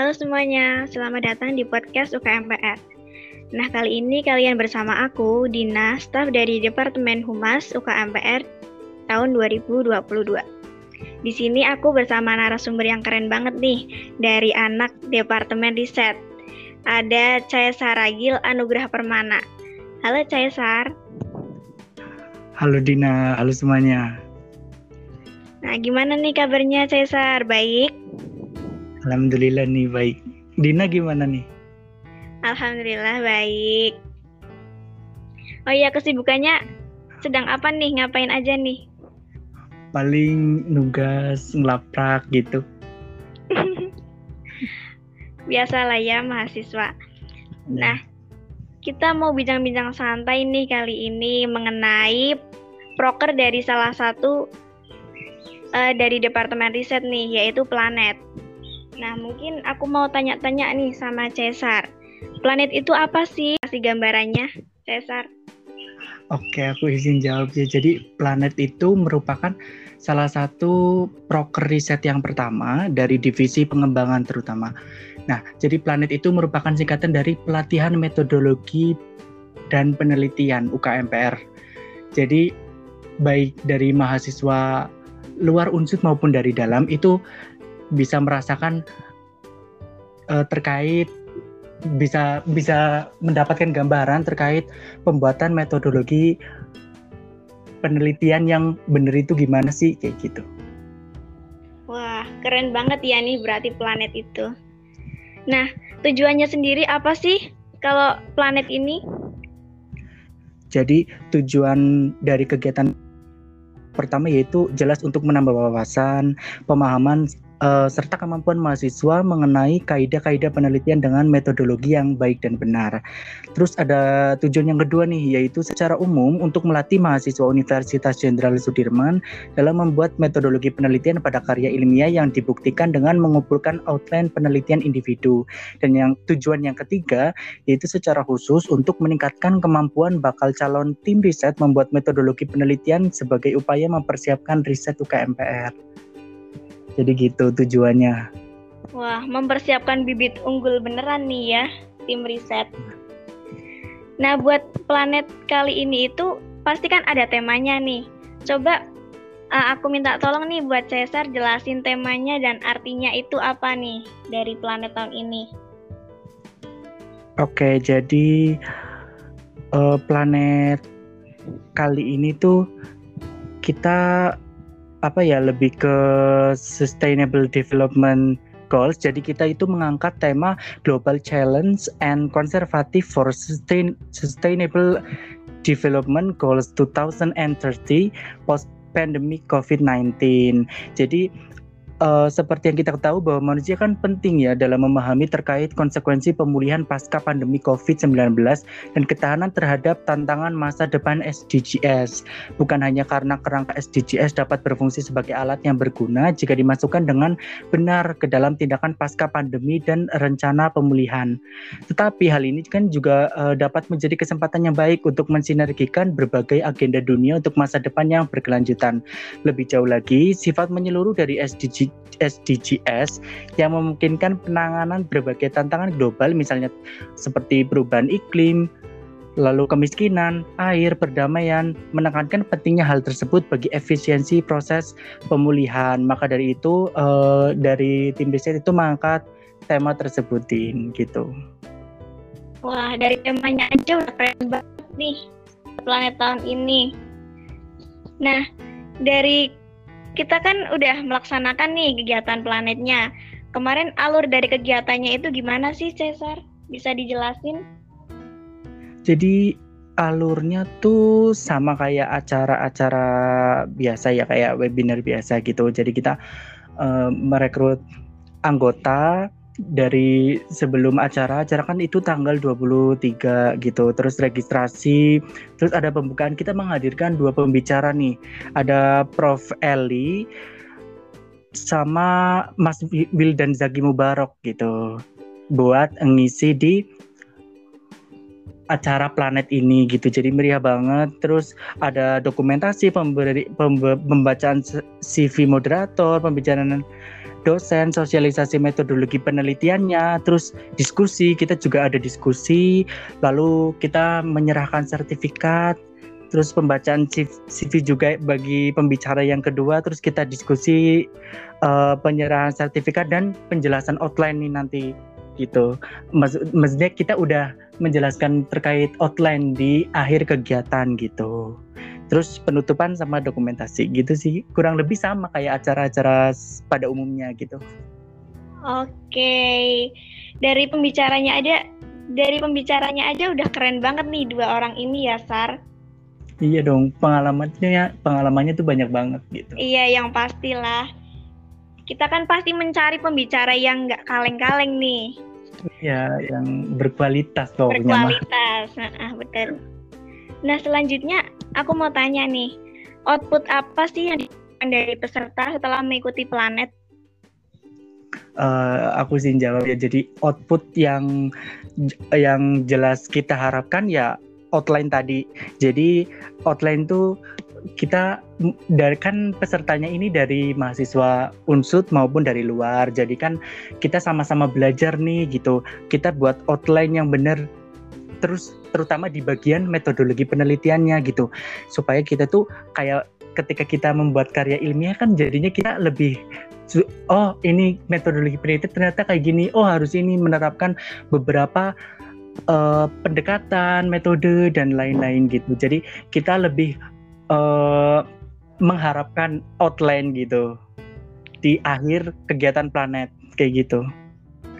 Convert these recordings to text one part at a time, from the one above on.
Halo semuanya, selamat datang di podcast UKMPR. Nah, kali ini kalian bersama aku, Dina, staf dari Departemen Humas UKMPR tahun 2022. Di sini aku bersama narasumber yang keren banget nih, dari anak Departemen Riset. Ada Caesar Ragil Anugrah Permana. Halo Caesar. Halo Dina, halo semuanya. Nah, gimana nih kabarnya Caesar? Baik? Alhamdulillah nih baik. Dina gimana nih? Alhamdulillah baik. Oh iya kesibukannya sedang apa nih? Ngapain aja nih? Paling nugas ngelaprak gitu. Biasalah ya mahasiswa. Ya. Nah, kita mau bincang-bincang santai nih kali ini mengenai proker dari salah satu uh, dari departemen riset nih yaitu planet. Nah, mungkin aku mau tanya-tanya nih sama Cesar. Planet itu apa sih? Kasih gambarannya, Cesar. Oke, aku izin jawab ya. Jadi planet itu merupakan salah satu proker riset yang pertama dari divisi pengembangan terutama. Nah, jadi planet itu merupakan singkatan dari pelatihan metodologi dan penelitian UKMPR. Jadi baik dari mahasiswa luar unsur maupun dari dalam itu bisa merasakan uh, terkait bisa bisa mendapatkan gambaran terkait pembuatan metodologi penelitian yang benar itu gimana sih kayak gitu. Wah, keren banget ya nih berarti planet itu. Nah, tujuannya sendiri apa sih kalau planet ini? Jadi tujuan dari kegiatan pertama yaitu jelas untuk menambah wawasan, pemahaman uh, serta kemampuan mahasiswa mengenai kaidah-kaidah penelitian dengan metodologi yang baik dan benar. Terus ada tujuan yang kedua nih, yaitu secara umum untuk melatih mahasiswa Universitas Jenderal Sudirman dalam membuat metodologi penelitian pada karya ilmiah yang dibuktikan dengan mengumpulkan outline penelitian individu. Dan yang tujuan yang ketiga, yaitu secara khusus untuk meningkatkan kemampuan bakal calon tim riset membuat metodologi penelitian sebagai upaya mempersiapkan riset UKMPR. Jadi gitu tujuannya. Wah, mempersiapkan bibit unggul beneran nih ya, tim riset. Nah, buat planet kali ini itu pasti kan ada temanya nih. Coba uh, aku minta tolong nih buat Cesar jelasin temanya dan artinya itu apa nih dari planet tahun ini. Oke, jadi uh, planet kali ini tuh kita apa ya lebih ke sustainable development goals. Jadi kita itu mengangkat tema global challenge and conservative for sustain, sustainable development goals 2030 post pandemic COVID-19. Jadi uh, seperti yang kita ketahui bahwa manusia kan penting ya dalam memahami terkait konsekuensi pemulihan pasca pandemi COVID-19 dan ketahanan terhadap tantangan masa depan SDGs. Bukan hanya karena kerangka SDGs dapat berfungsi sebagai alat yang berguna jika dimasukkan dengan benar ke dalam tindakan pasca pandemi dan rencana pemulihan. Tetapi hal ini kan juga uh, dapat menjadi kesempatan yang baik untuk mensinergikan berbagai agenda dunia untuk masa depan yang berkelanjutan. Lebih jauh lagi, sifat menyeluruh dari SDG SDGs yang memungkinkan penanganan berbagai tantangan global misalnya seperti perubahan iklim, lalu kemiskinan, air, perdamaian, menekankan pentingnya hal tersebut bagi efisiensi proses pemulihan. Maka dari itu uh, dari tim riset itu mengangkat tema tersebut gitu. Wah, dari temanya aja udah keren banget nih planet tahun ini. Nah, dari kita kan udah melaksanakan nih kegiatan planetnya. Kemarin alur dari kegiatannya itu gimana sih, Cesar? Bisa dijelasin? Jadi alurnya tuh sama kayak acara-acara biasa ya, kayak webinar biasa gitu. Jadi kita uh, merekrut anggota dari sebelum acara acara kan itu tanggal 23 gitu terus registrasi terus ada pembukaan. Kita menghadirkan dua pembicara nih. Ada Prof. Eli sama Mas Wil dan Zaki Mubarok gitu buat ngisi di acara planet ini gitu. Jadi meriah banget. Terus ada dokumentasi pemberi pembe, pembacaan CV moderator pembicaraan dosen, sosialisasi metodologi penelitiannya, terus diskusi, kita juga ada diskusi, lalu kita menyerahkan sertifikat, terus pembacaan CV juga bagi pembicara yang kedua, terus kita diskusi uh, penyerahan sertifikat dan penjelasan outline nih nanti gitu. Maksud, maksudnya kita udah menjelaskan terkait outline di akhir kegiatan gitu. Terus penutupan sama dokumentasi gitu sih. Kurang lebih sama kayak acara-acara pada umumnya gitu. Oke. Dari pembicaranya aja dari pembicaranya aja udah keren banget nih dua orang ini ya, Sar. Iya dong, pengalamannya pengalamannya tuh banyak banget gitu. Iya, yang pastilah. Kita kan pasti mencari pembicara yang nggak kaleng-kaleng nih. Ya, yang berkualitas dong. Berkualitas, nah, betul. Nah, selanjutnya aku mau tanya nih, output apa sih yang dari peserta setelah mengikuti planet? Uh, aku sih jawab ya. Jadi output yang yang jelas kita harapkan ya outline tadi. Jadi outline tuh kita dari kan pesertanya ini dari mahasiswa unsut maupun dari luar jadi kan kita sama-sama belajar nih gitu kita buat outline yang benar terus terutama di bagian metodologi penelitiannya gitu. Supaya kita tuh kayak ketika kita membuat karya ilmiah kan jadinya kita lebih oh ini metodologi penelitian ternyata kayak gini. Oh harus ini menerapkan beberapa uh, pendekatan metode dan lain-lain gitu. Jadi kita lebih uh, mengharapkan outline gitu di akhir kegiatan planet kayak gitu.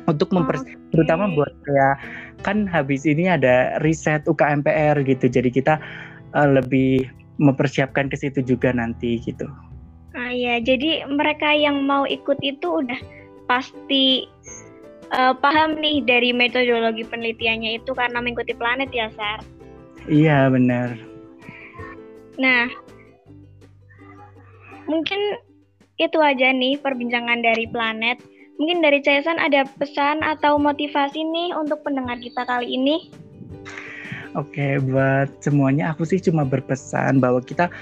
Untuk memper okay. terutama buat kayak kan habis ini ada riset UKMPR gitu jadi kita uh, lebih mempersiapkan ke situ juga nanti gitu. Ah ya, jadi mereka yang mau ikut itu udah pasti uh, paham nih dari metodologi penelitiannya itu karena mengikuti planet ya, Sar? Iya, benar. Nah, mungkin itu aja nih perbincangan dari planet. Mungkin dari Cesan ada pesan atau motivasi nih untuk pendengar kita kali ini? Oke, buat semuanya aku sih cuma berpesan bahwa kita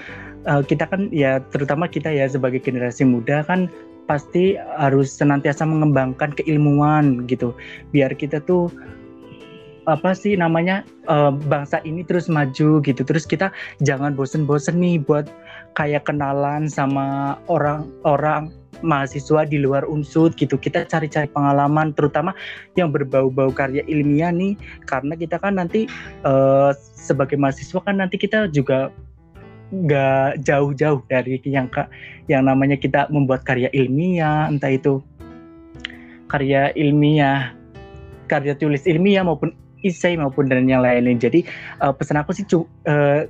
uh, kita kan ya terutama kita ya sebagai generasi muda kan pasti harus senantiasa mengembangkan keilmuan gitu. Biar kita tuh apa sih namanya uh, bangsa ini terus maju gitu. Terus kita jangan bosen-bosen nih buat kayak kenalan sama orang-orang mahasiswa di luar unsur gitu. Kita cari-cari pengalaman terutama yang berbau-bau karya ilmiah nih. Karena kita kan nanti uh, sebagai mahasiswa kan nanti kita juga nggak jauh-jauh dari yang yang namanya kita membuat karya ilmiah entah itu karya ilmiah karya tulis ilmiah maupun isai maupun dan yang lainnya. Jadi uh, pesan aku sih uh,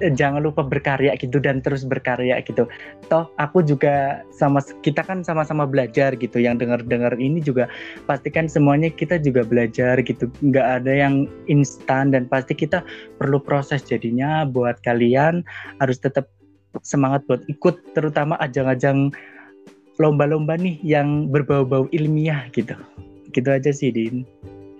jangan lupa berkarya gitu dan terus berkarya gitu. Toh aku juga sama kita kan sama-sama belajar gitu. Yang dengar-dengar ini juga pastikan semuanya kita juga belajar gitu. Nggak ada yang instan dan pasti kita perlu proses jadinya buat kalian harus tetap semangat buat ikut terutama ajang-ajang lomba-lomba nih yang berbau-bau ilmiah gitu. Gitu aja sih Din.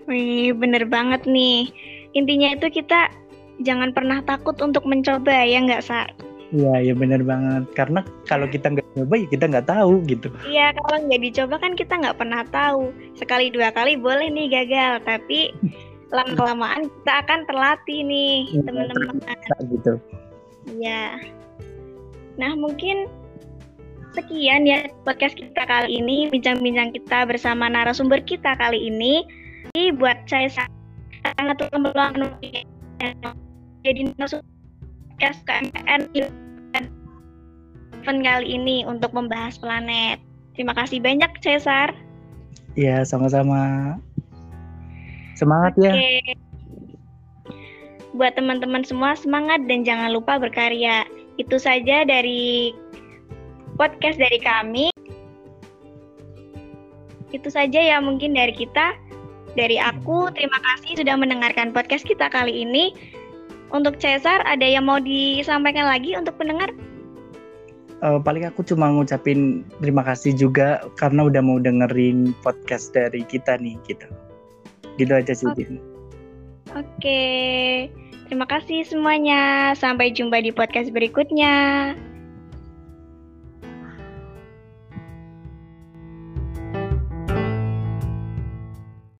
Wih, bener banget nih. Intinya itu kita jangan pernah takut untuk mencoba, ya nggak, Sar? Iya, ya bener banget. Karena kalau kita nggak coba, ya kita nggak tahu gitu. Iya, kalau nggak dicoba kan kita nggak pernah tahu. Sekali dua kali boleh nih gagal, tapi lama-kelamaan kita akan terlatih nih, iya, teman-teman. Gitu. Iya. Nah, mungkin sekian ya podcast kita kali ini, bincang-bincang kita bersama narasumber kita kali ini buat saya sangat peluang jadi podcast KMPN event kali ini untuk membahas planet. Terima kasih banyak Cesar. Iya, sama-sama. Semangat Oke. ya. Buat teman-teman semua semangat dan jangan lupa berkarya. Itu saja dari podcast dari kami. Itu saja ya mungkin dari kita. Dari aku, terima kasih sudah mendengarkan podcast kita kali ini. Untuk Cesar, ada yang mau disampaikan lagi untuk pendengar? Uh, paling aku cuma ngucapin terima kasih juga karena udah mau dengerin podcast dari kita nih gitu. Gitu aja sih. Oke. Okay. Terima kasih semuanya. Sampai jumpa di podcast berikutnya.